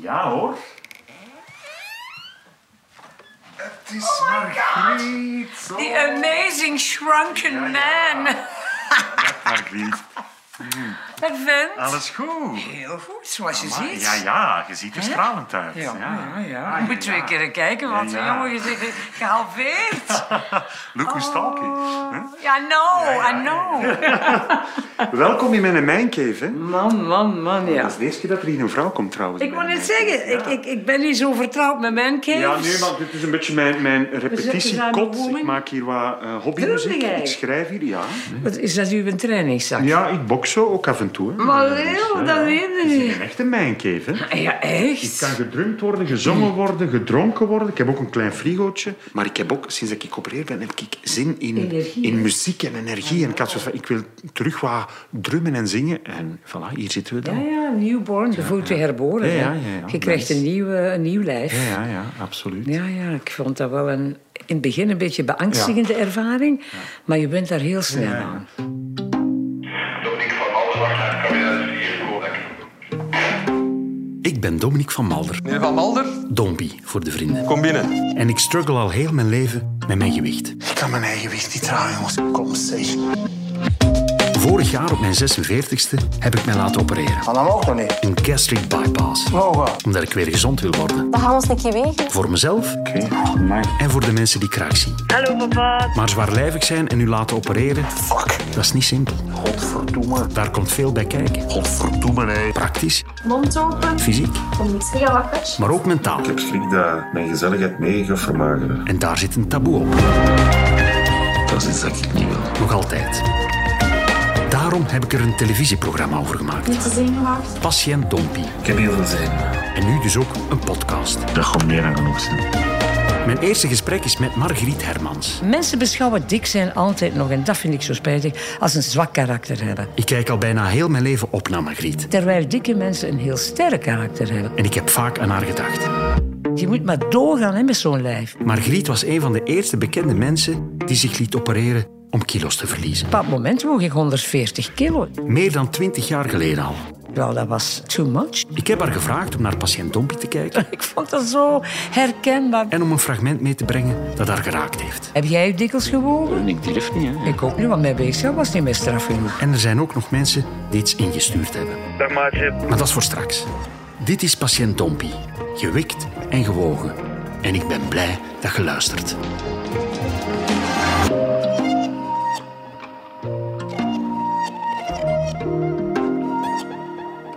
Ja hoor. Het is Margriet. The amazing shrunken man. Margriet. Wat vindt? Alles goed. Heel goed, zoals je Maar, ziet. ja, ja, je ziet er stralend uit. Ja, ja, ja. Ah, Je moet twee keer kijken, want Ja, ja. jongen, je zit gehalveerd. Look who's talking. Ja, I know, I know. Welkom in mijn mijncave, hè. Man, man, man, ja. Dat is de eerste keer dat er hier een vrouw komt, trouwens. Ik mijn net zeggen, ik, ik, ik ben niet zo vertrouwd met mijn caves. Ja, nee, maar dit is een beetje mijn, mijn repetitiekot. Ik maak hier wat uh, hobbymuziek. Drumde jij? Ik schrijf hier, ja. Wat is dat uw trainingszak? Ja, ik bokso ook af en toe. Hè. Maar Leo, ja, dat ja. weet Het is ik. een echte mijncave, hè. Ja, echt? kan gedrumd worden, gezongen worden, gedronken worden. Ik heb ook een klein frigootje. Maar ik heb ook, sinds dat ik opereerd ben, heb ik zin in, Energie, in muziek en energie. En ik had zoiets van, ik wil terug wat drummen en zingen. En voilà, hier zitten we Ja, dan. ja, newborn, de voet weer herboren. Ja, hè. ja, ja, ja. Je krijgt een nieuw, eh, een nieuw lijf. Ja, ja, ja, absoluut. Ja, ja, ik vond dat wel een, in het begin een beetje beangstigende ervaring. Maar je bent daar heel snel aan. Dominique van Malswacht, kabinet 4, Korek. Ik ben Dominique van Malder, Meneer Van Malder, Dombi voor de vrienden. kom binnen. En ik struggle al heel mijn leven met mijn gewicht. Ik kan mijn eigen gewicht niet dragen, jongens. Kom, zeg. Vorig jaar op mijn 46e heb ik mij laten opereren. Maar dat mag toch niet? Een gastric bypass. Mogen. Omdat ik weer gezond wil worden. We gaan ons een keer wegen. Voor mezelf Oké, amai. en voor de mensen die kraak zien. Hallo papa. Maar zwaarlijvig zijn en u laten opereren, Fuck. dat is niet simpel. Godverdomme. Daar komt veel bij kijken. Godverdomme, nee. Praktisch, Mond open. fysiek, Kom niet zeggen wakker. maar ook mentaal. Ik heb schrik dat mijn gezelligheid mee gaat vermageren. En daar zit een taboe op. Dat is iets dat ik niet wil. Nog altijd. Daarom heb ik er een televisieprogramma over gemaakt. Niet te zenuwachtig. Patiënt Dompi. Ik heb heel veel zin. En nu dus ook een podcast. Dat gaat meer dan genoeg zijn. Mijn eerste gesprek is met Margriet Hermans. Mensen beschouwen dik zijn altijd nog, en dat vind ik zo spijtig, als een zwak karakter hebben. Ik kijk al bijna heel mijn leven op naar Margriet. Terwijl dikke mensen een heel sterk karakter hebben. En ik heb vaak aan haar gedacht. Je moet maar doorgaan hè, met zo'n lijf. Margriet was een van de eerste bekende mensen die zich liet opereren om kilo's te verliezen. Op dat moment woog ik 140 kilo. Meer dan twintig jaar geleden al. Wel, dat was too much. Ik heb haar gevraagd om naar patiënt Dompi te kijken Ik vond dat zo herkenbaar. en om een fragment mee te brengen dat haar geraakt heeft. Heb jij je dikwijls gewogen? Ik durf niet, hè. Ik ook niet, want mijn weegschaal was niet meer straf genoeg. En er zijn ook nog mensen die iets ingestuurd hebben. Dag maatje. Maar dat is voor straks. Dit is patiënt Dompi. Gewikt en gewogen. En ik ben blij dat je luistert.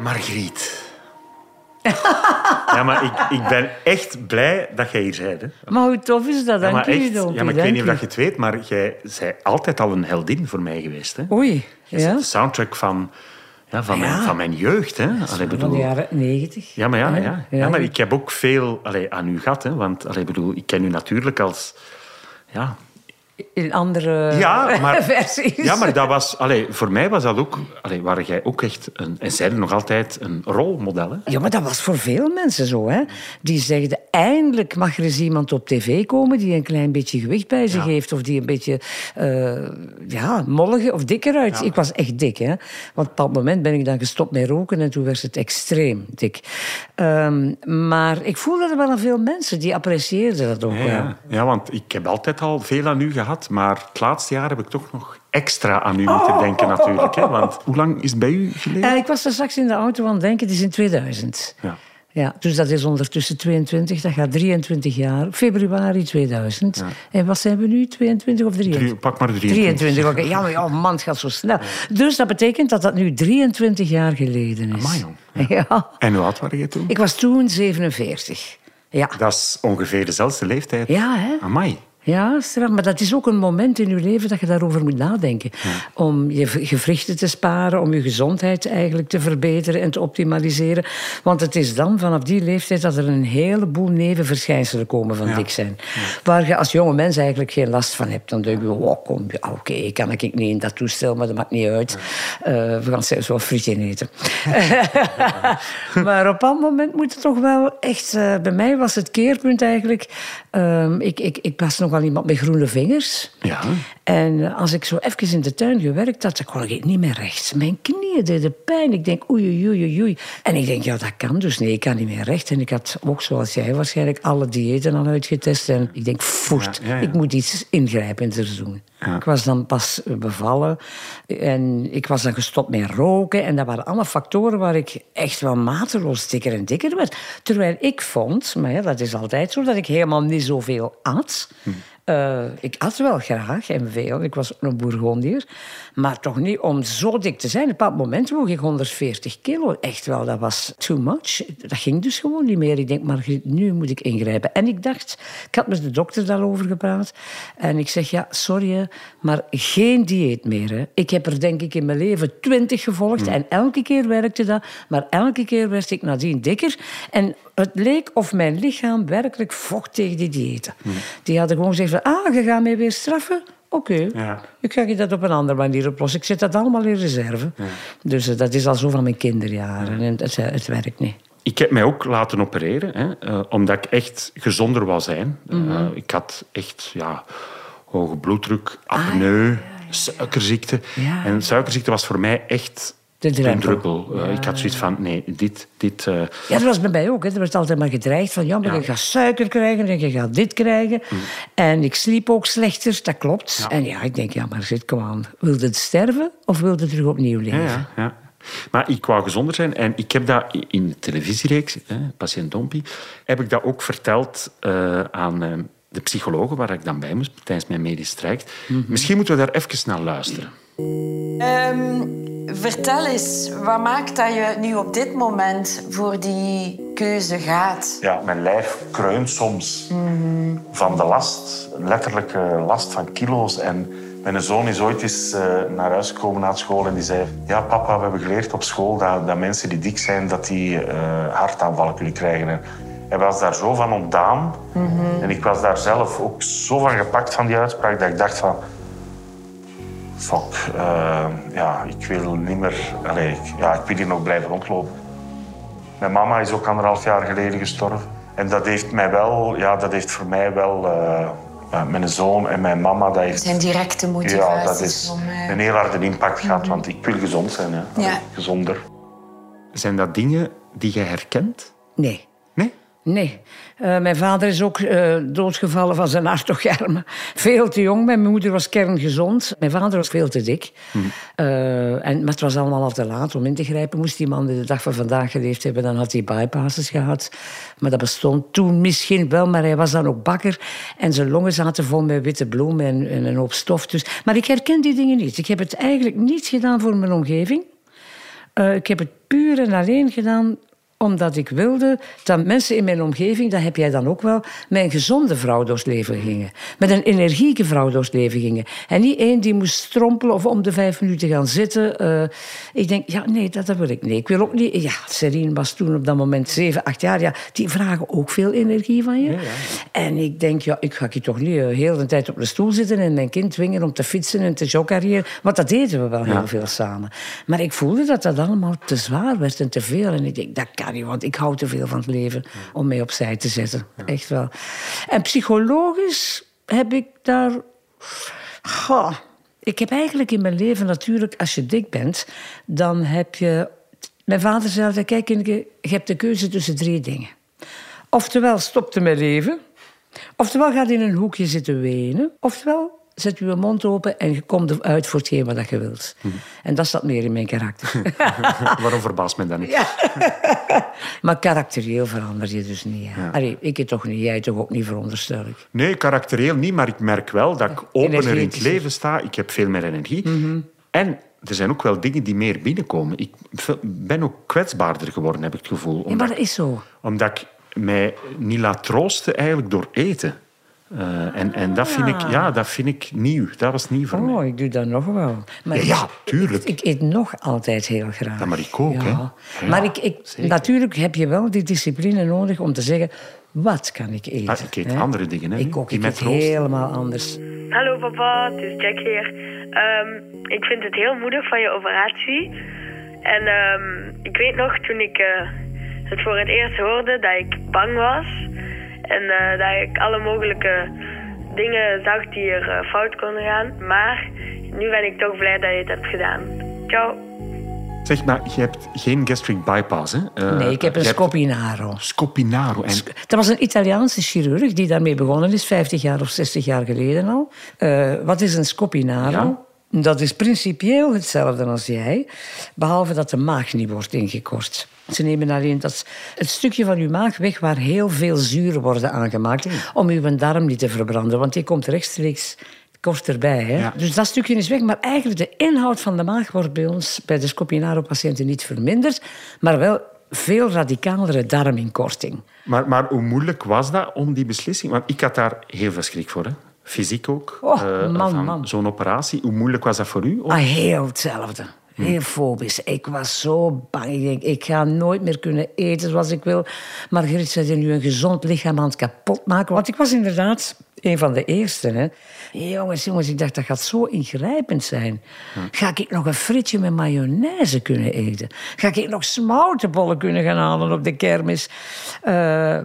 Margriet. ja, maar ik, ik ben echt blij dat jij hier bent. Hè. Maar hoe tof is dat? Ja, Dank je, echt, ja, maar ik weet niet of dat je het weet, maar jij bent altijd al een heldin voor mij geweest. Hè. Oei, ja? de soundtrack van, ja, van, Mijn, van mijn jeugd. Hè. Allee, Van de jaren 90. ja, maar, ja, ja. Ja. Ja, maar ik heb ook veel allee, aan u gehad. Hè, want allee, bedoel, ik ken u natuurlijk als... Ja, In andere Ja, maar- versies. Ja, maar dat was, allee, voor mij was dat ook, allee, waar jij ook echt, een, en zij nog altijd, een rolmodel. Hè? Ja, maar dat was voor veel mensen zo. Hè? Die zegden, eindelijk mag er eens iemand op tv komen die een klein beetje gewicht bij zich Ja. heeft. Of die een beetje eh ja, molliger of dikker uit. Ik was echt dik. Hè? Want op dat moment ben ik dan gestopt met roken en toen werd het extreem dik. Ehm, maar ik voelde er wel aan veel mensen, die apprecieerden dat ook ja. ja, want ik heb altijd al veel aan u gehad, maar het laatste jaar heb ik toch nog extra aan u moeten denken natuurlijk. Hè? Want hoe lang is het bij u geleden? Eh, ik was er straks in de auto aan het denken, het is in 2000. Ja. Ja, dus dat is ondertussen 22, dat gaat 23 jaar. Februari 2000. En wat zijn we nu, 22 of 23? Drie- pak maar 23. 23, oké. Ja, maar ja, man, het gaat zo snel. Dus dat betekent dat dat nu 23 jaar geleden is. Amai, jong. Ja. En hoe oud waren je toen? Ik was toen 47. Ja. Dat is ongeveer dezelfde leeftijd. Ja, hè? Amai. Ja, straf. Maar dat is ook een moment in je leven dat je daarover moet nadenken. Om je gewrichten te sparen, om je gezondheid eigenlijk te verbeteren en te optimaliseren. Want het is dan vanaf die leeftijd dat er een heleboel nevenverschijnselen komen van dik zijn. Waar je als jonge mens eigenlijk geen last van hebt. Dan denk je, oh, kom, oké, kan ik niet in dat toestel, maar dat maakt niet uit. Eh, we gaan zelfs wel frietje eten. maar op dat moment moet het toch wel echt... eh, bij mij was het keerpunt eigenlijk... ehm, ik, ik, ik was nogal iemand met groene vingers. Ja. En als ik zo even in de tuin gewerkt had, dan kon ik niet meer rechts. Mijn knieën deden pijn. Ik denk, oei, oei, oei, oei. En ik denk, ja, dat kan dus niet. Ik kan niet meer recht. En ik had ook, zoals jij waarschijnlijk, alle diëten al uitgetest. En ik denk, voert, Ja, ja, ja. ik moet iets ingrijpender doen. Ik was dan pas bevallen en ik was dan gestopt met roken. En dat waren allemaal factoren waar ik echt wel mateloos dikker en dikker werd. Terwijl ik vond, maar ja, dat is altijd zo, dat ik helemaal niet zoveel at. Eh, ik at wel graag en veel. Ik was een Bourgondier. Maar toch niet om zo dik te zijn. Op een bepaald moment woog ik 140 kilo. Echt wel, dat was too much. Dat ging dus gewoon niet meer. Ik denk, Margriet, nu moet ik ingrijpen. En ik dacht, ik had met de dokter daarover gepraat. En ik zeg, ja, sorry, maar geen dieet meer. Hè. Ik heb er denk ik in mijn leven twintig gevolgd. En elke keer werkte dat. Maar elke keer werd ik nadien dikker. En het leek of mijn lichaam werkelijk vocht tegen die diëten. Die hadden gewoon gezegd, van, ah, je gaat mij weer straffen? Oké, Ja. ik ga je dat op een andere manier oplossen. Ik zet dat allemaal in reserve. Dus eh, dat is al zo van mijn kinderjaren. En het, eh, het werkt niet. Ik heb mij ook laten opereren, hè, eh, omdat ik echt gezonder wou zijn. Mhm. Ik had echt ja, hoge bloeddruk, apneu, suikerziekte. Ah. En suikerziekte was voor mij echt De druppel. Eh, ik had zoiets van, nee, dit... dit eh, Ja, dat was bij mij ook. Hè. Er werd altijd maar gedreigd van... Ja, maar Ja. je gaat suiker krijgen en je gaat dit krijgen. En ik sliep ook slechter, dat klopt. Ja. En ja, ik denk, ja, maar zit, kom aan. Wilde het sterven of wilde terug opnieuw leven? ja. Maar ik wou gezonder zijn en ik heb dat in de televisiereeks, hè, Patiënt Dompie, heb ik dat ook verteld eh, aan de psychologen waar ik dan bij moest tijdens mijn medisch traject. Misschien moeten we daar even naar luisteren. Ehm, vertel eens, wat maakt dat je nu op dit moment voor die keuze gaat? Ja, mijn lijf kreunt soms van de last. Letterlijke last van kilo's. En mijn zoon is ooit eens eh, naar huis gekomen na school en die zei... Ja, papa, we hebben geleerd op school dat, dat mensen die dik zijn, dat die eh, hartaanvallen kunnen krijgen. En hij was daar zo van ontdaan. En ik was daar zelf ook zo van gepakt van die uitspraak dat ik dacht van... Fuck, eh, ja, ik wil niet meer... Allee, ik, ja, ik wil hier nog blijven rondlopen. Mijn mama is ook anderhalf jaar geleden gestorven. En dat heeft mij wel, ja, dat heeft voor mij wel, eh, ja, mijn zoon en mijn mama, dat heeft, Zijn directe motivaties ja, dat is om... eh, een heel harde impact gehad, want ik wil gezond zijn, hè. Allee, Ja. gezonder. Zijn dat dingen die je herkent? Nee. Nee? Nee. Eh, mijn vader is ook eh, doodgevallen van zijn hartogjarmen. Veel te jong. Mijn moeder was kerngezond. Mijn vader was veel te dik. Eh, en, maar het was allemaal al te laat om in te grijpen. Moest die man de dag van vandaag geleefd hebben, dan had hij bypasses gehad. Maar dat bestond toen misschien wel, maar hij was dan ook bakker. En zijn longen zaten vol met witte bloemen en, en een hoop stof. Dus. Maar ik herken die dingen niet. Ik heb het eigenlijk niet gedaan voor mijn omgeving. Ik heb het puur en alleen gedaan omdat ik wilde dat mensen in mijn omgeving, dat heb jij dan ook wel, met een gezonde vrouw door het leven gingen. Met een energieke vrouw door het leven gingen. En niet één die moest strompelen of om de vijf minuten gaan zitten. Eh, ik denk, ja, nee, dat, dat wil ik niet. Ik wil ook niet... Ja, Serine was toen op dat moment zeven, acht jaar. Ja, die vragen ook veel energie van je. En ik denk, ja, ik ga hier toch niet de hele tijd op de stoel zitten en mijn kind dwingen om te fietsen en te jogcarrieren. Want dat deden we wel heel veel samen. Maar ik voelde dat dat allemaal te zwaar werd en te veel. En ik denk, dat kan want ik hou te veel van het leven om mij opzij te zetten. Echt wel. En psychologisch heb ik daar... Goh, ik heb eigenlijk in mijn leven natuurlijk, als je dik bent, dan heb je... Mijn vader zei altijd, kijk, je hebt de keuze tussen drie dingen. Oftewel stopt met leven, oftewel gaat in een hoekje zitten wenen, oftewel zet je mond open en je komt eruit voor hetgeen wat je wilt. En dat zat meer in mijn karakter. Waarom verbaast me dat niet? maar karakterieel verander je dus niet. Hè. Allee, ik het toch niet, jij toch ook niet, veronderstel ik. Nee, karakterieel niet, maar ik merk wel dat ik opener in het leven sta. Ik heb veel meer energie. Mhm. En er zijn ook wel dingen die meer binnenkomen. Ik ben ook kwetsbaarder geworden, heb ik het gevoel. Ja, maar dat is zo. omdat ik mij niet laat troosten eigenlijk door eten. Eh, en, en dat, vind ik, ja, dat vind ik nieuw. Dat was nieuw voor mij. Oh, ik doe dat nog wel. Maar Ja, ja, tuurlijk. Ik, ik eet nog altijd heel graag. Ja, maar ik ook, hè. Ja. Ja, maar ik, ik, natuurlijk heb je wel die discipline nodig om te zeggen... Wat kan ik eten? Ah, ik eet hè? andere dingen, hè, Ik ook. Ik eet helemaal anders. Hallo papa, het is Jack hier. Ehm, ik vind het heel moedig van je operatie. En ehm, ik weet nog toen ik eh, het voor het eerst hoorde dat ik bang was. En eh, dat ik alle mogelijke dingen zag die er eh, fout konden gaan. Maar nu ben ik toch blij dat je het hebt gedaan. Ciao. Zeg maar, je hebt geen gastric bypass, hè? Eh, Nee, ik heb een hebt scopinaro. Scopinaro. En Dat was een Italiaanse chirurg die daarmee begonnen is, 50 jaar of 60 jaar geleden al. Eh, wat is een scopinaro? Ja. Dat is principieel hetzelfde als jij, behalve dat de maag niet wordt ingekort. Ze nemen alleen dat, het stukje van uw maag weg waar heel veel zuren worden aangemaakt om uw darm niet te verbranden, want die komt rechtstreeks kort erbij. Hè? Ja. Dus dat stukje is weg, maar eigenlijk de inhoud van de maag wordt bij ons, bij de Scopinaro-patiënten, niet verminderd, maar wel veel radicalere darminkorting. Maar, maar hoe moeilijk was dat om die beslissing? Want ik had daar heel veel schrik voor. Hè? Fysiek ook. Oh, eh, man. Zo'n operatie. Hoe moeilijk was dat voor u? Ah, heel hetzelfde. Heel fobisch. Ik was zo bang. Ik denk, ik ga nooit meer kunnen eten zoals ik wil. Margriet zei nu een gezond lichaam aan het kapot maken. Want ik was inderdaad een van de eerste. Hè. Jongens, jongens, ik dacht dat gaat zo ingrijpend zijn. Ga ik nog een frietje met mayonaise kunnen eten? Ga ik nog smoutenbollen kunnen gaan halen op de kermis? Eh,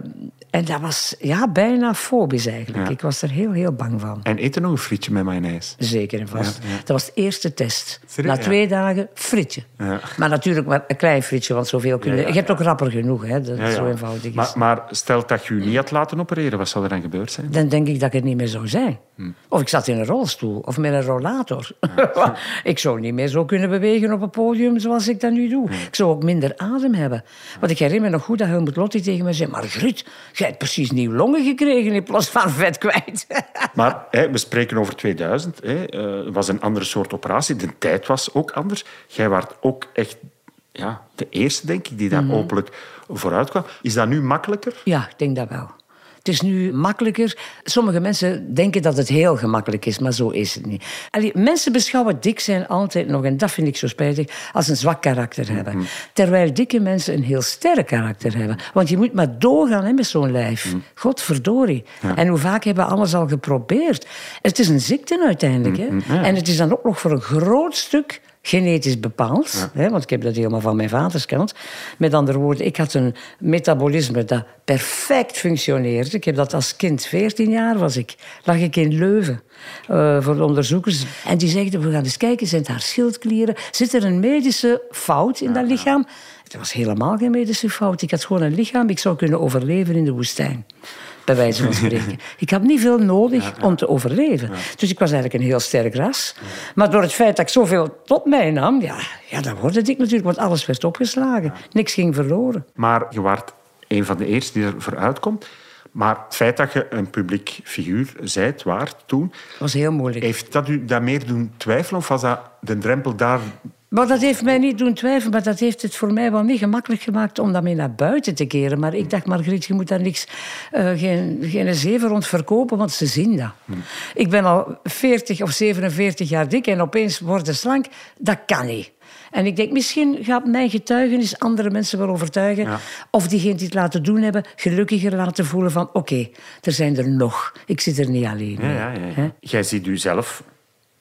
en dat was ja, bijna fobisch eigenlijk. Ja. Ik was er heel, heel bang van. En eet er nog een frietje met mayonaise? Zeker en vast. Ja, ja. Dat was de eerste test. Serieus? Na twee dagen frietje. Ja. Maar natuurlijk maar een klein frietje, want zoveel kun je... Je hebt ook rapper genoeg, hè, dat het ja. zo eenvoudig is. Maar, maar stel dat je u niet had laten opereren, wat zou er dan gebeurd zijn? Dan denk ik dat ik het niet meer zou zijn. Hm. Of ik zat in een rolstoel, of met een rollator. ik zou niet meer zo kunnen bewegen op een podium zoals ik dat nu doe. Ik zou ook minder adem hebben. Want ik herinner me nog goed dat Helmut Lotti tegen me zei... Margriet, jij hebt precies nieuwe longen gekregen in plaats van vet kwijt. Maar hè, we spreken over 2000. Hè. eh, Het was een andere soort operatie. De tijd was ook anders. Jij was ook echt ja, de eerste, denk ik, die daar Mhm. openlijk vooruit kwam. Is dat nu makkelijker? Ja, ik denk dat wel. Het is nu makkelijker. Sommige mensen denken dat het heel gemakkelijk is, maar zo is het niet. Allee, mensen beschouwen dik zijn altijd nog, en dat vind ik zo spijtig, als een zwak karakter hebben. Terwijl dikke mensen een heel sterk karakter hebben. Want je moet maar doorgaan hè, met zo'n lijf. Godverdorie. En hoe vaak hebben we alles al geprobeerd? Het is een ziekte uiteindelijk. Hè? En het is dan ook nog voor een groot stuk genetisch bepaald. Hè, want ik heb dat helemaal van mijn vaders kant. Met andere woorden, ik had een metabolisme dat perfect functioneerde. Ik heb dat als kind, 14 jaar was ik, lag ik in Leuven eh, voor de onderzoekers. En die zeiden, we gaan eens kijken, zijn het haar schildklieren? Zit er een medische fout in dat lichaam? Het was helemaal geen medische fout. Ik had gewoon een lichaam, ik zou kunnen overleven in de woestijn bij wijze van spreken. Ik had niet veel nodig om te overleven. Dus ik was eigenlijk een heel sterk ras. Maar door het feit dat ik zoveel tot mij nam, ja, ja dan word ik natuurlijk, want alles werd opgeslagen. Niks ging verloren. Maar je waart een van de eerste die er vooruit komt. Maar het feit dat je een publiek figuur zijt, waard toen... Was heel moeilijk. Heeft dat u dat meer doen twijfelen? Of was dat de drempel daar... Maar dat heeft mij niet doen twijfelen, maar dat heeft het voor mij wel niet gemakkelijk gemaakt om dat mee naar buiten te keren. Maar ik dacht, Margriet, je moet daar niks, eh, geen, geen zeven rond verkopen, want ze zien dat. Ik ben al 40 of 47 jaar dik en opeens worden slank. Dat kan niet. En ik denk, misschien gaat mijn getuigenis andere mensen wel overtuigen. Ja. Of diegenen die het laten doen hebben, gelukkiger laten voelen van... Oké, er zijn er nog. Ik zit er niet alleen Ja, ja. Jij ziet u zelf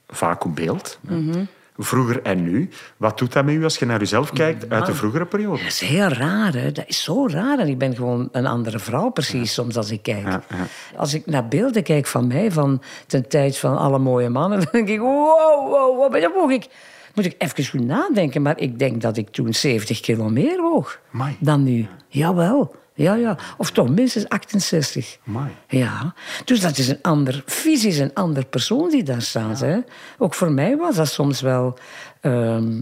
vaak op beeld. Mhm. Vroeger en nu. Wat doet dat met u als je naar uzelf kijkt uit de vroegere periode? Dat is heel raar, hè? Dat is zo raar. En ik ben gewoon een andere vrouw, precies, soms als ik kijk. Ja, ja. Als ik naar beelden kijk van mij, van ten tijd van alle mooie mannen, dan denk ik, wow, wow, wow. Dan moet ik, moet ik even goed nadenken. Maar ik denk dat ik toen 70 kilo meer woog Amai. dan nu. Jawel. Ja, ja. Of toch minstens 68. Amai. Ja. Dus dat is een ander, fysisch een ander persoon die daar staat. Hè? Ook voor mij was dat soms wel ehm,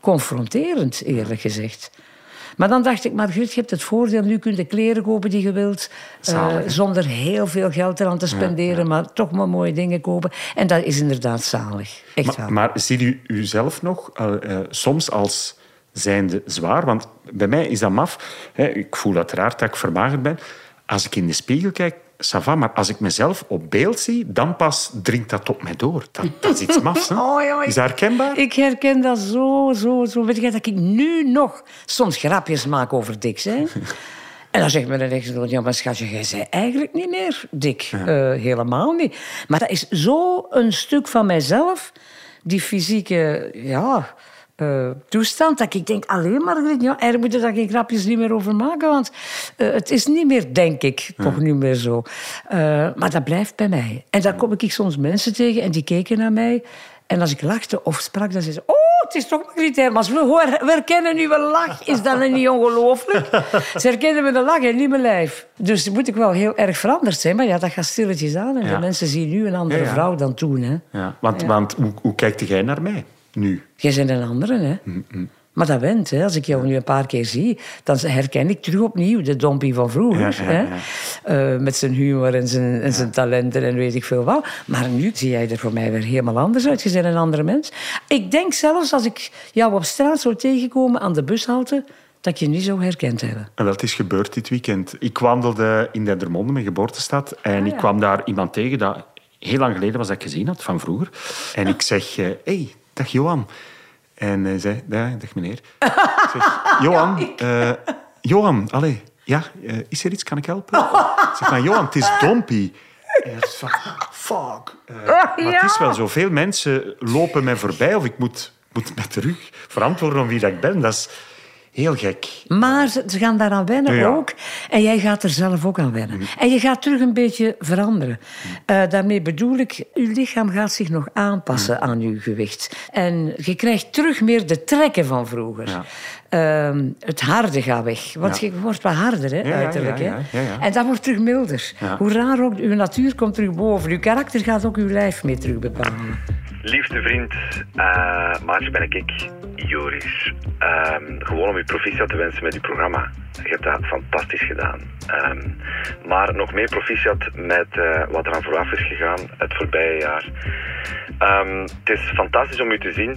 confronterend, eerlijk gezegd. Maar dan dacht ik, Margriet, je hebt het voordeel, nu kun je de kleren kopen die je wilt. eh, zonder heel veel geld eraan te spenderen, maar toch maar mooie dingen kopen. En dat is inderdaad zalig. Echt wel. Maar, maar ziet u uzelf nog eh, eh, soms als zijnde zwaar? Want bij mij is dat maf. Hè, ik voel uiteraard dat ik vermagerd ben. Als ik in de spiegel kijk, ça va, maar als ik mezelf op beeld zie, dan pas dringt dat op mij door. Dat, dat is iets mafs. Oh, is dat herkenbaar? Ik herken dat zo, zo, zo. Weet je dat ik nu nog soms grapjes maak over dik zijn? En dan zegt mijn echtgenoot, ja, maar schatje, jij zei eigenlijk niet meer dik. Eh, helemaal niet. Maar dat is zo een stuk van mijzelf, die fysieke ja, eh, toestand. Dat ik denk, alleen Margriet, ja, er moeten daar geen grapjes niet meer over maken. Want eh, het is niet meer, denk ik, toch niet meer zo. Eh, maar dat blijft bij mij. En dan kom ik soms mensen tegen en die keken naar mij. En als ik lachte of sprak, dan zeiden ze... Oh, het is toch Margriet Hermans. We, hoor- we herkennen uw lach. Is dat niet ongelooflijk? Ze herkennen mijn lach en niet mijn lijf. Dus moet ik wel heel erg veranderd zijn. Maar ja, dat gaat stilletjes aan. En Ja. de mensen zien nu een andere vrouw dan toen. Hè. Ja, want want hoe, hoe kijkt jij naar mij nu? Jij bent een andere, hè? Mm, Maar dat went, hè. Als ik jou nu een paar keer zie, dan herken ik terug opnieuw de dompie van vroeger. Ja, ja, hè? Eh, met zijn humor en zijn, en zijn talenten en weet ik veel wat. Maar nu zie jij er voor mij weer helemaal anders uit. Je bent een andere mens. Ik denk zelfs als ik jou op straat zou tegenkomen aan de bushalte, dat je niet zou herkend hebben. En dat is gebeurd dit weekend. Ik wandelde in Dendermonde, mijn geboortestad. En ik kwam daar iemand tegen dat heel lang geleden was dat ik gezien had, van vroeger. En ik zeg, hé, hey, dag Johan. En hij zei, ja, dag meneer. Ik zeg, Johan, eh, Johan, allee, ja, eh, is er iets, kan ik helpen? Ik zeg, maar Johan, het is Dompie. En hij zegt van, fuck. Eh, maar het is wel zo, veel mensen lopen mij voorbij of ik moet, moet mij terug verantwoorden om wie dat ik ben. Dat is heel gek. Maar ze gaan daaraan wennen Ja. ook. En jij gaat er zelf ook aan wennen. En je gaat terug een beetje veranderen. Eh, daarmee bedoel ik, je lichaam gaat zich nog aanpassen aan je gewicht. En je krijgt terug meer de trekken van vroeger. Ja. Ehm, het harde gaat weg. Want Ja. je wordt wat harder, hè, ja, uiterlijk. ja, hè. ja, ja, ja. En dat wordt terug milder. Ja. Hoe raar ook, uw natuur komt terug boven. Uw karakter gaat ook uw lijf mee terug bepalen. Liefste vriend, eh maatje ben ik, Joris. Ehm, gewoon om je proficiat te wensen met je programma. Je hebt dat fantastisch gedaan. Ehm, maar nog meer proficiat met eh, wat er aan vooraf is gegaan het voorbije jaar. Ehm, het is fantastisch om u te zien.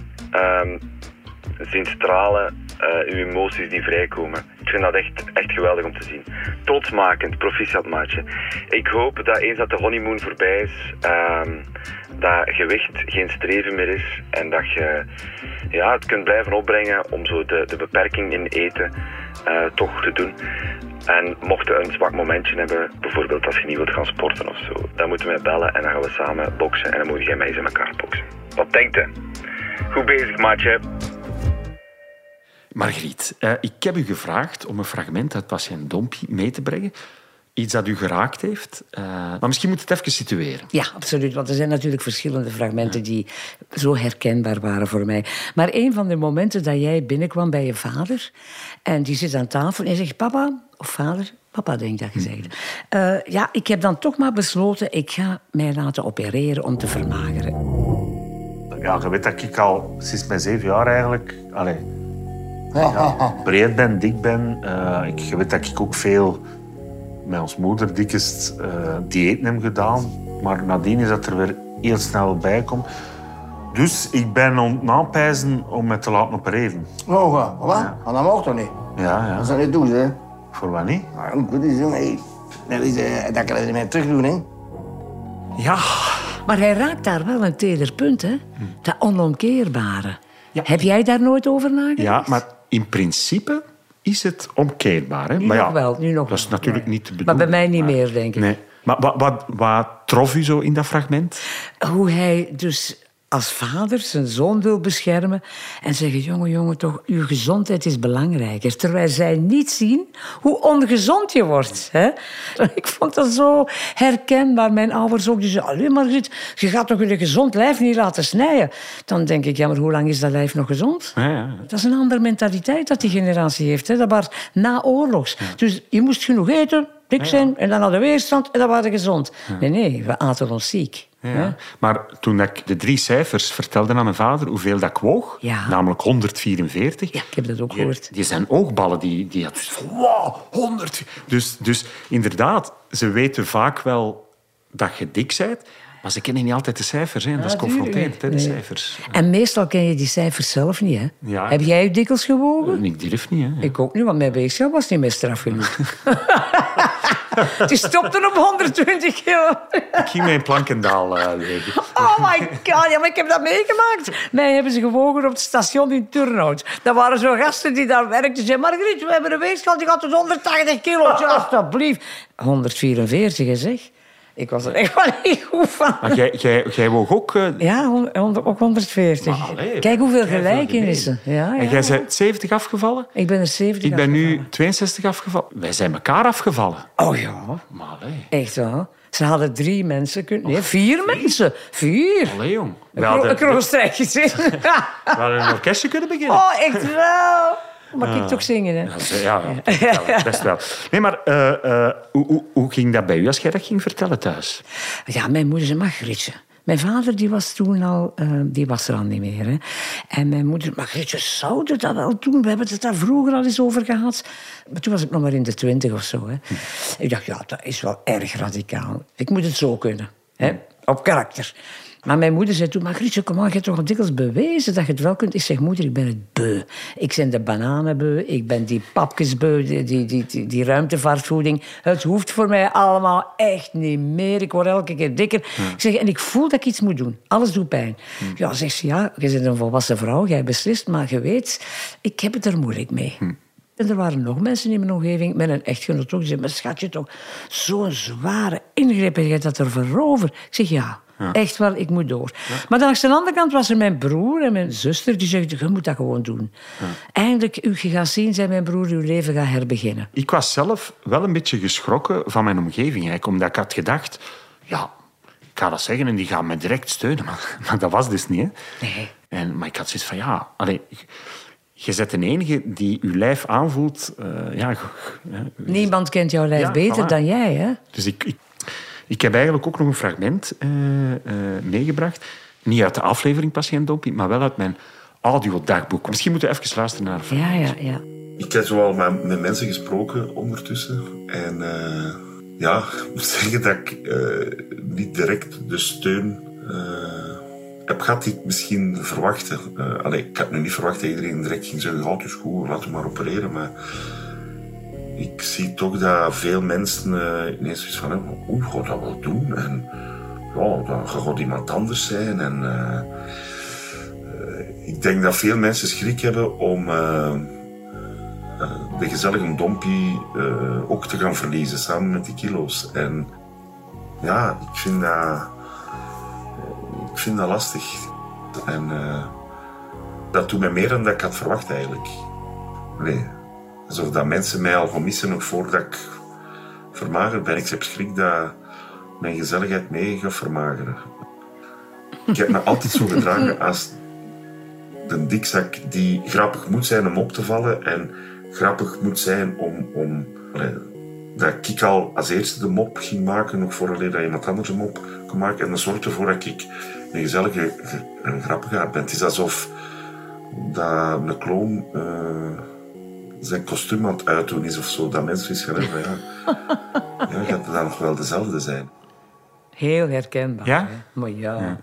Zien stralen, eh, uw emoties die vrijkomen. Ik vind dat echt, echt geweldig om te zien. Trotsmakend, proficiat maatje. Ik hoop dat eens dat de honeymoon voorbij is, ehm, dat gewicht geen streven meer is en dat je ja, het kunt blijven opbrengen om zo de, de beperking in eten eh, toch te doen. En mocht je een zwak momentje hebben, bijvoorbeeld als je niet wilt gaan sporten of zo, dan moeten we bellen en dan gaan we samen boksen en dan moet jij mij eens in elkaar boksen. Wat denkt u? Goed bezig, maatje. Margriet, eh, ik heb u gevraagd om een fragment uit Patiënt Dompie mee te brengen. Iets dat u geraakt heeft. Eh, maar misschien moet het even situeren. Ja, absoluut. Want er zijn natuurlijk verschillende fragmenten die zo herkenbaar waren voor mij. Maar een van de momenten dat jij binnenkwam bij je vader... en die zit aan tafel en je zegt... Papa, of vader... Papa, denk ik dat gezegd. Eh ja, ik heb dan toch maar besloten... ik ga mij laten opereren om te vermageren. Ja, je weet dat ik al sinds mijn zeven jaar eigenlijk allee, ja, breed ben, dik ben. Eh, ik, je weet dat ik ook veel met ons moeder dikest eh diëten heb gedaan. Maar nadien is dat er weer heel snel bij komt. Dus ik ben aan het aanpijzen om me te laten opereren. Oh, ja. wat? Maar dat mag toch niet? Ja, ja. Dat zou niet doen, hè? Voor wat niet? Nou, goed is, jongen. Hey. Dat, is, eh, dat kan je niet meer terug doen, hè? Ja, Maar hij raakt daar wel een teder punt, hè? Dat onomkeerbare. Heb jij daar nooit over nagedacht? ja, maar in principe is het omkeerbaar. Hè? Nu maar ja, nog wel, nu nog Dat is wel. natuurlijk niet te Maar bedoelen. bij mij niet meer, denk ik. Nee. Maar wat, wat, wat trof u zo in dat fragment? hoe hij dus als vader zijn zoon wil beschermen en zeggen: jongen, jongen, toch, uw gezondheid is belangrijker. Terwijl zij niet zien hoe ongezond je wordt. Hè? Ik vond dat zo herkenbaar. Mijn ouders ook. Die zeiden: Allee, Margriet, je gaat toch een gezond lijf niet laten snijden? Dan denk ik: ja, maar hoe lang is dat lijf nog gezond? Ja, ja. Dat is een andere mentaliteit dat die generatie heeft. Hè? Dat was na oorlogs. Dus je moest genoeg eten, dik zijn, en dan hadden we weerstand en dan waren we gezond. Nee, nee, we aten ons ziek. Ja. Maar toen ik de drie cijfers vertelde aan mijn vader hoeveel dat ik woog, Ja. namelijk 144, Ja, ik heb dat ook gehoord. die zijn oogballen, die, die had wow, 100. Dus, dus inderdaad, ze weten vaak wel dat je dik bent, maar ze kennen niet altijd de cijfers. Hè. Dat is confronterend, hè, de cijfers. En meestal ken je die cijfers zelf niet, hè? Ja. Heb jij je dikwijls gewogen? Ik durf niet, hè. Ik ook niet, want mijn weegschaal was niet meer straf genoeg. Die stopte op 120 kilo. Ik ging mijn Plankendaal uh, leven. Oh my god, ja, maar ik heb dat meegemaakt. Mij hebben ze gewogen op het station in Turnhout. Dat waren zo gasten die daar werkten. Ze zeiden, Margriet, we hebben een weegschaal die gaat tot 180 kilo. Alsjeblieft. 144, hè, zeg. Ik was er echt wel niet goed van. Maar jij, jij, jij woog ook... eh, Ja, ook 140. Maar allee, Kijk hoeveel gelijkenissen. Ja, En ja. jij bent 70 afgevallen? Ik ben er 70 Ik ben nu afgevallen. 62 afgevallen. Wij zijn elkaar afgevallen. Oh ja, Maar allee, echt wel. Ze hadden drie mensen kunnen... Nee, vier mensen. Vier. allee jong. We hadden, een strijkje zin. we hadden een orkestje kunnen beginnen. Oh, echt wel. Mag ik toch zingen, hè? Ja, ze- ja, best wel. Nee, maar eh, eh, hoe, hoe, hoe ging dat bij u als jij dat ging vertellen thuis? Ja, mijn moeder zei Margrietje. Mijn vader die was toen al, eh, die was er al niet meer. Hè. En mijn moeder, Margrietje, zou dat wel doen? We hebben het daar vroeger al eens over gehad. Maar toen was ik nog maar in de twintig of zo. Hè. Ik dacht, ja, dat is wel erg radicaal. Ik moet het zo kunnen. Hè. Op karakter. Maar mijn moeder zei toen, Margrietje, kom aan, je hebt toch al dikwijls bewezen dat je het wel kunt. Ik zeg, moeder, ik ben het beu. Ik ben de bananenbeu, ik ben die papkesbeu, die, die, die, die, die ruimtevaartvoeding. Het hoeft voor mij allemaal echt niet meer. Ik word elke keer dikker. Ik zeg, en ik voel dat ik iets moet doen. Alles doet pijn. Ja, zegt ze, ja, je bent een volwassen vrouw, jij beslist, maar je weet, ik heb het er moeilijk mee. En er waren nog mensen in mijn omgeving, met een echtgenoot ook, die zeiden, maar schatje toch, zo'n zware ingreep, heb je dat er voorover? Ik zeg, ja, echt wel, ik moet door. Maar dan aan de andere kant was er mijn broer en mijn zuster, die zeiden, je moet dat gewoon doen. Eindelijk, u je gaat zien, zei mijn broer, uw leven gaat herbeginnen. Ik was zelf wel een beetje geschrokken van mijn omgeving. Eigenlijk, omdat ik had gedacht, ja, ik ga dat zeggen en die gaan me direct steunen. Maar, maar dat was dus niet. Hè. Nee. En, maar ik had zoiets van, ja, allee, je bent de enige die je lijf aanvoelt. eh, ja. Niemand kent jouw lijf Ja, beter voilà. dan jij, hè? Dus ik, ik, ik heb eigenlijk ook nog een fragment eh, eh, meegebracht. Niet uit de aflevering Patiënt Dompie, maar wel uit mijn audiodagboek. Misschien moeten we even luisteren naar Ja, ja, ja. Ik heb zoal met, met mensen gesproken ondertussen. En eh, ja, ik moet zeggen dat ik eh, niet direct de steun eh, heb gehad die misschien verwachtte. Eh, allee, ik had nu niet verwacht dat iedereen direct ging zeggen, houd dus goed, laten we maar opereren. Maar ik zie toch dat veel mensen eh, ineens zoiets van hebben, oeh, ga dat wel doen? En ja, dan gaat iemand anders zijn. En eh, ik denk dat veel mensen schrik hebben om... de gezellige dompie ook te gaan verliezen, samen met die kilo's. En ja, ik vind dat, ik vind dat lastig. En eh, dat doet mij meer dan dat ik had verwacht eigenlijk. Nee. Alsof dat mensen mij al gaan missen nog voordat ik vermagerd ben. Ik heb schrik dat mijn gezelligheid mee gaat vermageren. Ik heb me altijd zo gedragen als de dikzak die grappig moet zijn om op te vallen en grappig moet zijn om... om dat ik al als eerste de mop ging maken, nog vooraleer dat iemand anders een mop kon maken. En dat zorgt ervoor dat ik een gezellige, ge- een grappige ben. Het is alsof dat een kloon eh, zijn kostuum aan het uitdoen is of zo. Dat mensen eens gaan hebben van, ja, ja, gaat het dan nog wel dezelfde zijn? Heel herkenbaar. Ja? hè. Maar ja. ja.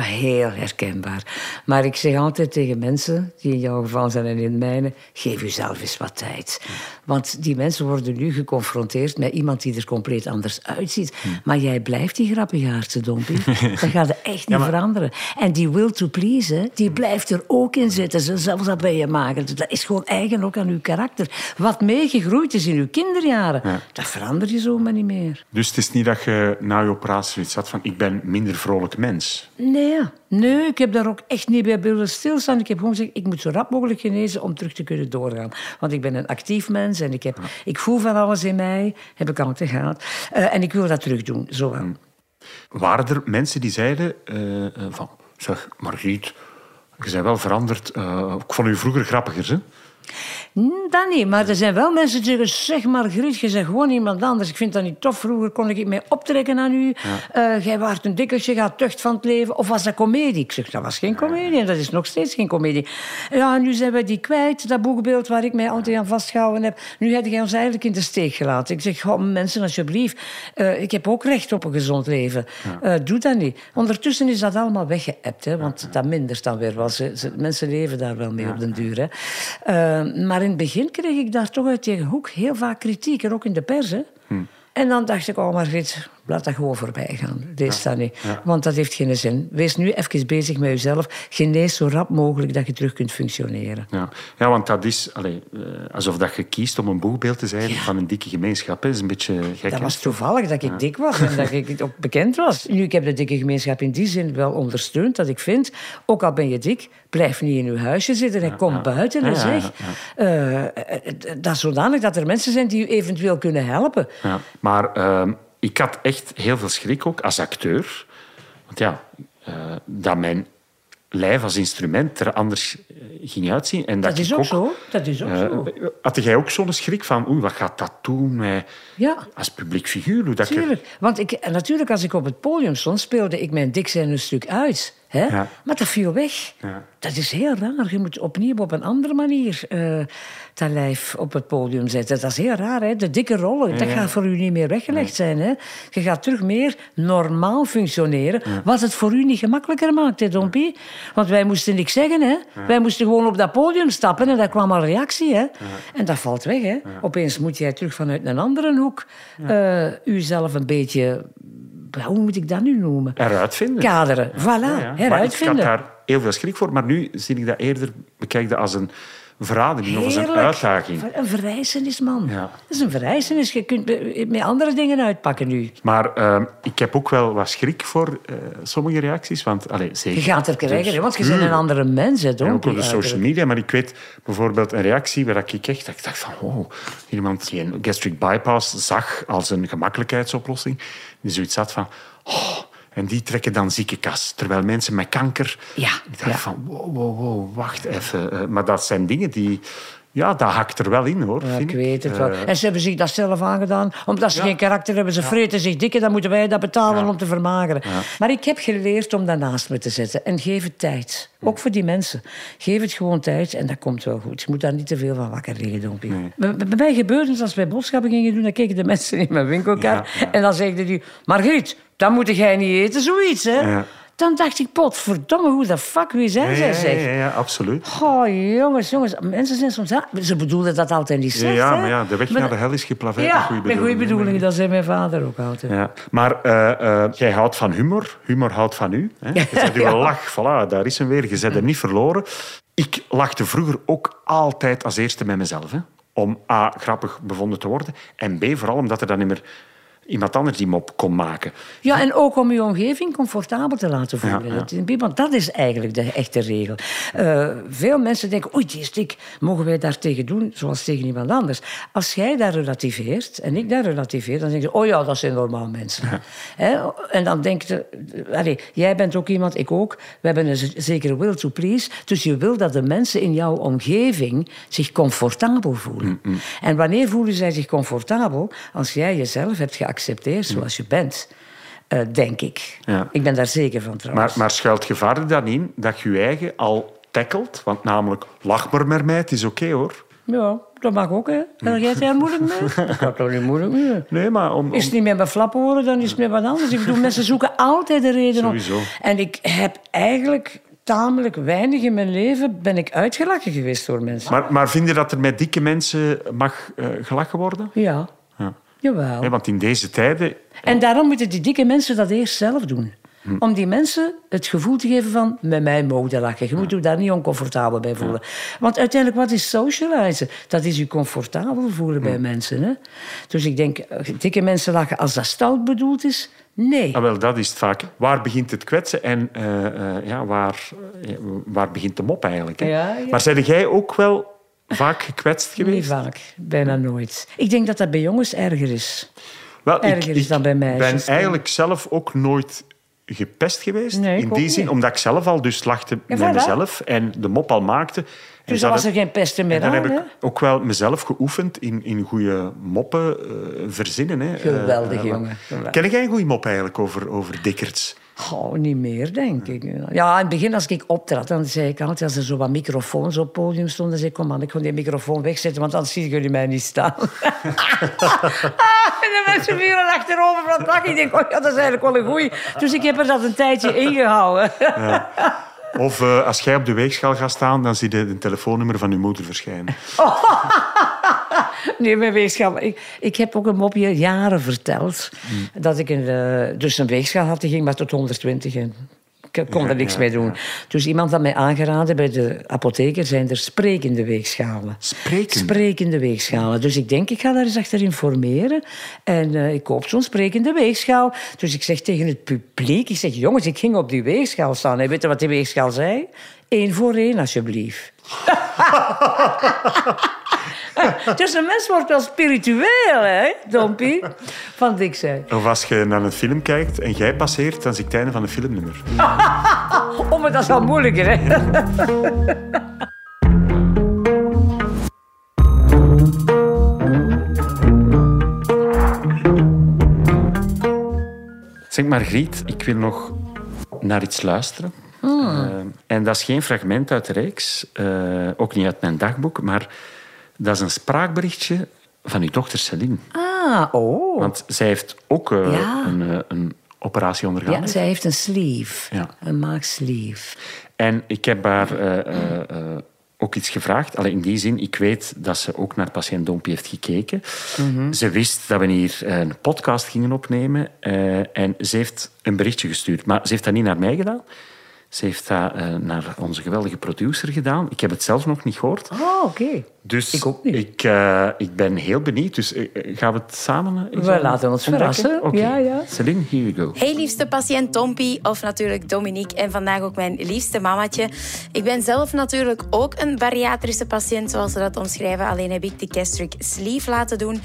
Heel herkenbaar. Maar ik zeg altijd tegen mensen die in jouw geval zijn en in het mijne, geef jezelf eens wat tijd. Want die mensen worden nu geconfronteerd met iemand die er compleet anders uitziet. Maar jij blijft die grappigaardse dompie. Dat gaat er echt niet maar- veranderen. En die will to please, hè, die blijft er ook in zitten. Zelfs dat ben je mager. Dat is gewoon eigen ook aan uw karakter. Wat meegegroeid is in uw kinderjaren, dat verander je zomaar niet meer. Dus het is niet dat je na je operatie zoiets had van ik ben minder vrolijk mens. Nee, nee, ik heb daar ook echt niet bij willen stilstaan. Ik heb gewoon gezegd, ik moet zo rap mogelijk genezen om terug te kunnen doorgaan. Want ik ben een actief mens en ik, heb, ik voel van alles in mij. Heb ik altijd gehad. Eh, en ik wil dat terug doen, zo wel. Waren er mensen die zeiden eh, eh, van... Zeg, Margriet, je bent wel veranderd. Eh, ik vond u vroeger grappiger, hè? Hm, Dat niet, maar er zijn wel mensen die zeggen... Zeg maar, Griet, je bent gewoon iemand anders. Ik vind dat niet tof. Vroeger kon ik mij optrekken aan u. Eh, jij waart een dikkertje, gaat tucht van het leven. Of was dat komedie? Ik zeg, dat was geen komedie en dat is nog steeds geen komedie. Ja, nu zijn we die kwijt, dat boekbeeld waar ik mij altijd aan vastgehouden heb. Nu heb jij ons eigenlijk in de steek gelaten. Ik zeg, mensen, alsjeblieft. eh, ik heb ook recht op een gezond leven. Eh, doe dat niet. Ondertussen is dat allemaal weggeëpt, hè, want dat mindert dan weer ze- mensen leven daar wel mee op den duur. Hè. Eh, maar in het begin kreeg ik daar toch uit tegen hoek heel vaak kritiek, en ook in de pers. Hè. En dan dacht ik, oh Margriet, laat dat gewoon voorbij gaan. Lees dat niet. Want dat heeft geen zin. Wees nu even bezig met jezelf. Genees zo rap mogelijk dat je terug kunt functioneren. Ja, ja want dat is eh, alsof dat je kiest om een boegbeeld te zijn van een dikke gemeenschap. Dat is een beetje gek. Dat was toevallig dat ik dik was en dat ik ook bekend was. Nu, ik heb de dikke gemeenschap in die zin wel ondersteund. Dat ik vind, ook al ben je dik, blijf niet in je huisje zitten en kom buiten en Ja, ja, zeg. eh, eh, dat is zodanig dat er mensen zijn die u eventueel kunnen helpen. Ja, maar ehm, ik had echt heel veel schrik ook als acteur. Want ja, eh, dat mijn lijf als instrument er anders eh, ging uitzien. En dat, Dat is ook zo. Dat is ook eh, zo. had jij ook zo'n schrik van, oei, wat gaat dat doen met, Ja. als publiek figuur? Hoe dat Tuurlijk. Want ik, natuurlijk, als ik op het podium stond, speelde ik mijn dik zijn een stuk uit. Hè? Ja. Maar dat viel weg. Ja. Dat is heel raar. Je moet opnieuw op een andere manier eh dat lijf op het podium zetten. Dat is heel raar. Hè? De dikke rollen, dat gaat voor u niet meer weggelegd zijn. Hè? Je gaat terug meer normaal functioneren. Wat het voor u niet gemakkelijker maakt, hè, Dompie? Want wij moesten niks zeggen. Hè? Wij moesten gewoon op dat podium stappen en daar kwam al reactie. Hè? En dat valt weg. Hè? Opeens moet jij terug vanuit een andere hoek uzelf een beetje... Hoe moet ik dat nu noemen? Eruit vinden. Kaderen. Voilà, Ja, ja. Maar ik heruitvinden. had daar heel veel schrik voor. Maar nu zie ik dat eerder, bekijk dat als een verademing of als een uitdaging. Een verrijzenis, man. Ja. Dat is een verrijzenis. Je kunt met andere dingen uitpakken nu. Maar ehm, ik heb ook wel wat schrik voor eh, sommige reacties. Want, allee, zeker, Je gaat er krijgen, Dus- want je bent een andere mens. Hè, En ook op de social media. Maar ik weet bijvoorbeeld een reactie waar ik echt ik dacht van... Wow, iemand die een gastric bypass zag als een gemakkelijkheidsoplossing. Die zoiets had van... Oh, en die trekken dan ziekenkast. Terwijl mensen met kanker... Ja, Ik dacht ja. van, wow, wow, wow, wacht even. Eh, maar dat zijn dingen die... Ja, dat hakt er wel in, hoor. Ja, ik weet het Eh, wel. En ze hebben zich dat zelf aangedaan. Omdat ze Ja. geen karakter hebben. Ze vreten zich dikke. Dan moeten wij dat betalen om te vermageren. Maar ik heb geleerd om dat naast me te zetten. En geef het tijd. Ook voor die mensen. Geef het gewoon tijd en dat komt wel goed. Je moet daar niet te veel van wakker liggen, Dompie. Bij, bij mij gebeurde het als wij boodschappen gingen doen. Dan keken de mensen in mijn winkelkar. En dan zeiden die... Margriet, dat moet jij niet eten, zoiets, hè? Ja. Dan dacht ik, potverdomme, hoe de fuck, wie zijn Ja, zij, ja, zeg? ja, ja, absoluut. Oh, jongens, jongens. Mensen zijn soms... Ze bedoelen dat altijd niet slecht, ja, maar ja, de weg Maar naar de hel is geplaveid ja, met goede met goede bedoelingen. Dat zei mijn vader ook altijd. Ja. Maar eh, eh, jij houdt van humor. Humor houdt van u. Hè? Je zet uw lach, voilà, daar is hem weer. Je bent er niet verloren. Ik lachte vroeger ook altijd als eerste met mezelf. Hè? Om A, grappig bevonden te worden. En B, vooral omdat er dan niet meer iemand anders die mop kon maken. Ja, en ook om je omgeving comfortabel te laten voelen. Ja, Want dat is eigenlijk de echte regel. Eh, veel mensen denken, oei, die is dik. Mogen wij daar tegen doen, zoals tegen iemand anders? Als jij dat relativeert en ik dat relativeer, dan denk je, oh ja, dat zijn normaal mensen. Hè? En dan denk je, jij bent ook iemand, ik ook. We hebben een zekere will to please. Dus je wil dat de mensen in jouw omgeving zich comfortabel voelen. En wanneer voelen zij zich comfortabel? Als jij jezelf hebt geaccepteerd zoals je bent. Eh, denk ik. Ja. Ik ben daar zeker van trouwens. Maar, maar schuilt gevaar er dan in dat je je eigen al tackelt? Want namelijk, lach maar met mij, het is oké hoor. Ja, dat mag ook, hè. Heb jij daar moeilijk mee? Ik had toch niet moeilijk mee. Nee, maar om... om- Is het niet met mijn flap horen, dan is het met wat anders. Ik bedoel, mensen zoeken altijd een reden. Sowieso. En ik heb eigenlijk tamelijk weinig in mijn leven ben ik uitgelachen geweest door mensen. Maar, maar vind je dat er met dikke mensen mag eh, gelachen worden? Ja, Ja. Jawel. Nee, want in deze tijden... En daarom moeten die dikke mensen dat eerst zelf doen. Hm. Om die mensen het gevoel te geven van... met mij mogen lachen. Je moet je daar niet oncomfortabel bij voelen. Want uiteindelijk, wat is socializen? Dat is je comfortabel voelen Hm. bij mensen. Hè? Dus ik denk, eh, dikke mensen lachen als dat stout bedoeld is... Nee. Ah, wel, dat is het vaak. Waar begint het kwetsen en eh, eh, ja, waar, waar begint de mop eigenlijk? Hè? Ja, ja. Maar zijn jij ook wel vaak gekwetst geweest? vaak. Bijna nooit. Ik denk dat dat bij jongens erger is. Wel, Erger is dan bij meisjes. ben eigenlijk zelf ook nooit gepest geweest. Nee, ik in die zin, niet. omdat ik zelf al dus lachte Ja, met voilà. mezelf en de mop al maakte. Dus dan was er geen pesten meer en dan aan. heb ik ook wel mezelf geoefend in, in goede moppen eh, verzinnen. Hè. Geweldig, Eh, jongen. Geweldig. Ken jij een goede mop eigenlijk over, over dikkerts? Oh, niet meer, denk ik. Ja, in het begin als ik optrad, dan zei ik altijd... als er zo wat microfoons op het podium stonden... dan zei ik, kom man, ik ga die microfoon wegzetten... want anders zien jullie mij niet staan. en de mensen vielen achterover van het. Ik denk, oh ja, dat is eigenlijk wel een goeie. Dus ik heb er dat een tijdje ingehouden. Of eh, als jij op de weegschaal gaat staan, dan zie je een telefoonnummer van je moeder verschijnen. Nee, mijn weegschaal. Ik, ik heb ook een mopje jaren verteld. Dat ik een, eh, dus een weegschaal had, die ging maar tot 120. En ik kon er niks mee doen. Dus iemand had mij aangeraden, bij de apotheker zijn er sprekende weegschalen. Sprekende? Sprekende weegschalen. Dus ik denk, ik ga daar eens achter informeren. En eh, ik koop zo'n sprekende weegschaal. Dus ik zeg tegen het publiek, ik zeg, jongens, ik ging op die weegschaal staan. En weet je wat die weegschaal zei? Eén voor één, alsjeblieft. dus een mens wordt wel spiritueel, hè, Dompie? Van Dick zei. Of als je naar een film kijkt en jij passeert, dan zie ik het einde van een filmnummer. Oh, maar dat is wel moeilijker, hè? Zeg Margriet, ik wil nog naar iets luisteren. Eh, en dat is geen fragment uit de reeks, eh, ook niet uit mijn dagboek, maar dat is een spraakberichtje van uw dochter Celine. Ah, oh. Want zij heeft ook eh, Ja. een, eh, een operatie ondergaan. Ja, zij heeft een sleeve. Ja. Een maagsleeve. En ik heb haar eh, ook iets gevraagd. Alleen in die zin, ik weet dat ze ook naar patiënt Dompie heeft gekeken. Mhm. Ze wist dat we hier een podcast gingen opnemen. en ze heeft een berichtje gestuurd. Maar ze heeft dat niet naar mij gedaan. Ze heeft dat eh, naar onze geweldige producer gedaan. Ik heb het zelf nog niet gehoord. Oh, oké. Dus Ik ook niet. Ik, eh, ik ben heel benieuwd. Dus eh, gaan we het samen We laten ons ontdekken? verrassen. Oké. Ja, ja. Celine, here you go. Hey liefste patiënt Tompie, of natuurlijk Dominique en vandaag ook mijn liefste mamatje. Ik ben zelf natuurlijk ook een bariatrische patiënt, zoals ze dat omschrijven. Alleen heb ik de gastric sleeve laten doen.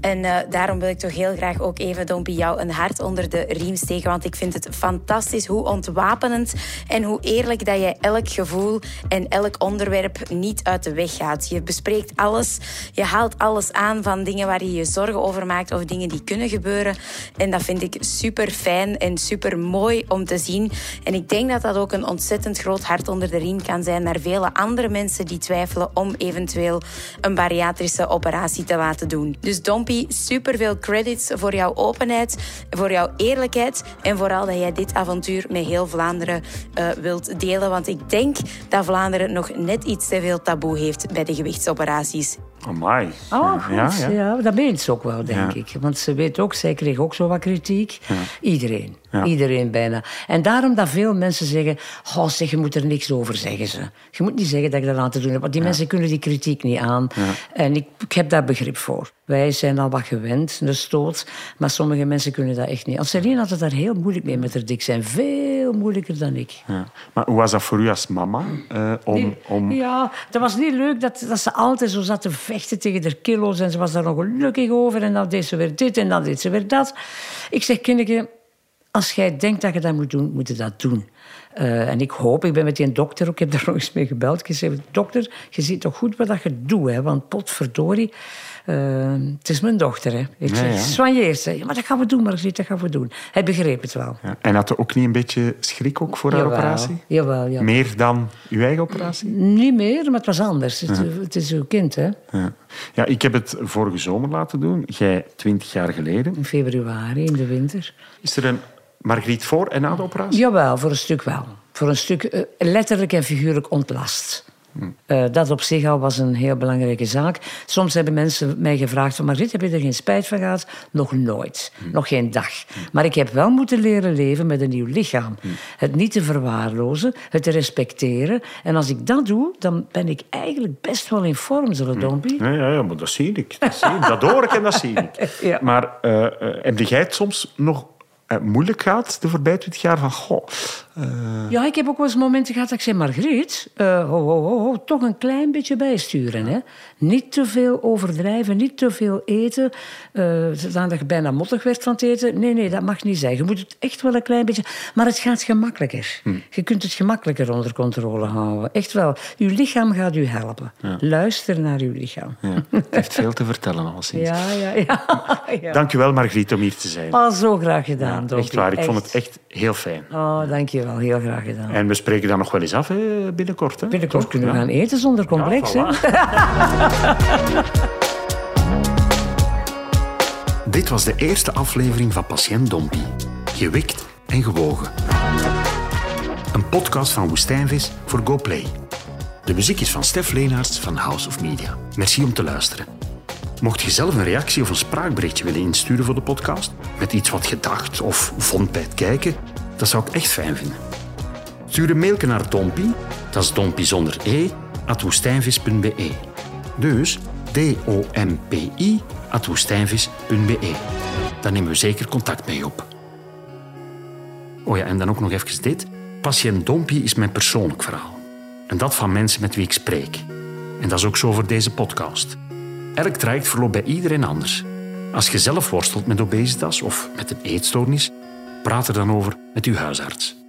En eh, daarom wil ik toch heel graag ook even, Dompie, jou een hart onder de riem steken. Want ik vind het fantastisch hoe ontwapenend en hoe eerlijk dat jij elk gevoel en elk onderwerp niet uit de weg gaat. Je bespreekt alles, je haalt alles aan van dingen waar je je zorgen over maakt of dingen die kunnen gebeuren. En dat vind ik super fijn en super mooi om te zien. En ik denk dat dat ook een ontzettend groot hart onder de riem kan zijn naar vele andere mensen die twijfelen om eventueel een bariatrische operatie te laten doen. Dus Dompie, super veel credits voor jouw openheid, voor jouw eerlijkheid en vooral dat jij dit avontuur met heel Vlaanderen eh, wilt delen. Want ik denk dat Vlaanderen nog net iets te veel taboe heeft bij de gewichtsoperaties. Amai. Oh, goed. Ja, Ja, ja. dat meent ze ook wel, denk Ja. ik. Want ze weet ook, zij kreeg ook zo wat kritiek. Iedereen. Iedereen bijna. En daarom dat veel mensen zeggen... Oh, zeg, je moet er niks over zeggen. Ze. Je moet niet zeggen dat ik dat aan te doen heb. Want die mensen kunnen die kritiek niet aan. En ik, ik heb daar begrip voor. Wij zijn al wat gewend, een stoot. Maar sommige mensen kunnen dat echt niet. Als Celine had het daar heel moeilijk mee met haar dik zijn. Veel moeilijker dan ik. Maar hoe was dat voor u als mama? eh, om, om... Ja, dat was niet leuk dat, dat ze altijd zo zat te vechten tegen haar kilo's. En ze was daar nog gelukkig over. En dan deed ze weer dit en dan deed ze weer dat. Ik zeg, kindje, als jij denkt dat je dat moet doen, moet je dat doen. Eh, en ik hoop, ik ben met die dokter ook, ik heb daar nog eens mee gebeld. Ik zei, dokter, je ziet toch goed wat dat je doet, hè? want potverdorie, eh, het is mijn dochter. Hè? Ik Ja, zeg, ja. soigneer ze. Ja, maar dat gaan we doen, Margriet, dat gaan we doen. Hij begreep het wel. Ja. En had je ook niet een beetje schrik ook voor haar operatie? Jawel, ja. Meer dan uw eigen operatie? Niet meer, maar het was anders. Het, het is uw kind, hè. Ja. ja, ik heb het vorige zomer laten doen. Jij twintig jaar geleden. In februari, in de winter. Is er een Margriet voor en na de operatie? Jawel, voor een stuk wel. Voor een stuk eh, letterlijk en figuurlijk ontlast. Eh, dat op zich al was een heel belangrijke zaak. Soms hebben mensen mij gevraagd van... Margriet, heb je er geen spijt van gehad? Nog nooit. Nog geen dag. Maar ik heb wel moeten leren leven met een nieuw lichaam. Het niet te verwaarlozen, het te respecteren. En als ik dat doe, dan ben ik eigenlijk best wel in vorm, zullen Dompie. Ja, ja, ja, maar dat zie ik. Dat, zie ik. dat hoor ik en dat zie ik. Ja. Maar eh, heb jij het soms nog moeilijk gehad de voorbije twintig jaar? Van, goh, Ja, ik heb ook wel eens momenten gehad dat ik zei... Margriet, eh, ho, ho, ho, ho, toch een klein beetje bijsturen. Hè? Niet te veel overdrijven, niet te veel eten. eh zodat je bijna mottig werd van het eten. Nee, nee, dat mag niet zijn. Je moet het echt wel een klein beetje... Maar het gaat gemakkelijker. Je kunt het gemakkelijker onder controle houden. Echt wel. Uw lichaam gaat u helpen. Luister naar uw lichaam. ja, het heeft veel te vertellen alleszins. Ja, ja, ja. ja. Dank u wel, Margriet, om hier te zijn. Al zo graag gedaan, Ja, echt waar, ik vond het echt heel fijn. Oh, dank je wel. Heel graag gedaan. En we spreken dan nog wel eens af hè, binnenkort. Hè? Binnenkort Toch? kunnen we Ja. gaan eten zonder complex. Ja, hè? Dit was de eerste aflevering van Patiënt Dompie. Gewikt en gewogen. Een podcast van Woestijnvis voor GoPlay. De muziek is van Stef Leenaerts van House of Media. Merci om te luisteren. Mocht je zelf een reactie of een spraakberichtje willen insturen voor de podcast, met iets wat je dacht of vond bij het kijken, dat zou ik echt fijn vinden. Stuur een mailje naar Dompie, dat is Dompie zonder e, at woestijnvis.be. Dus D-O-M-P-I, at woestijnvis.be. Dan nemen we zeker contact met je op. Oh ja, en dan ook nog even dit. Patiënt Dompie is mijn persoonlijk verhaal. En dat van mensen met wie ik spreek. En dat is ook zo voor deze podcast. Elk traject verloopt bij iedereen anders. Als je zelf worstelt met obesitas of met een eetstoornis, praat er dan over met uw huisarts.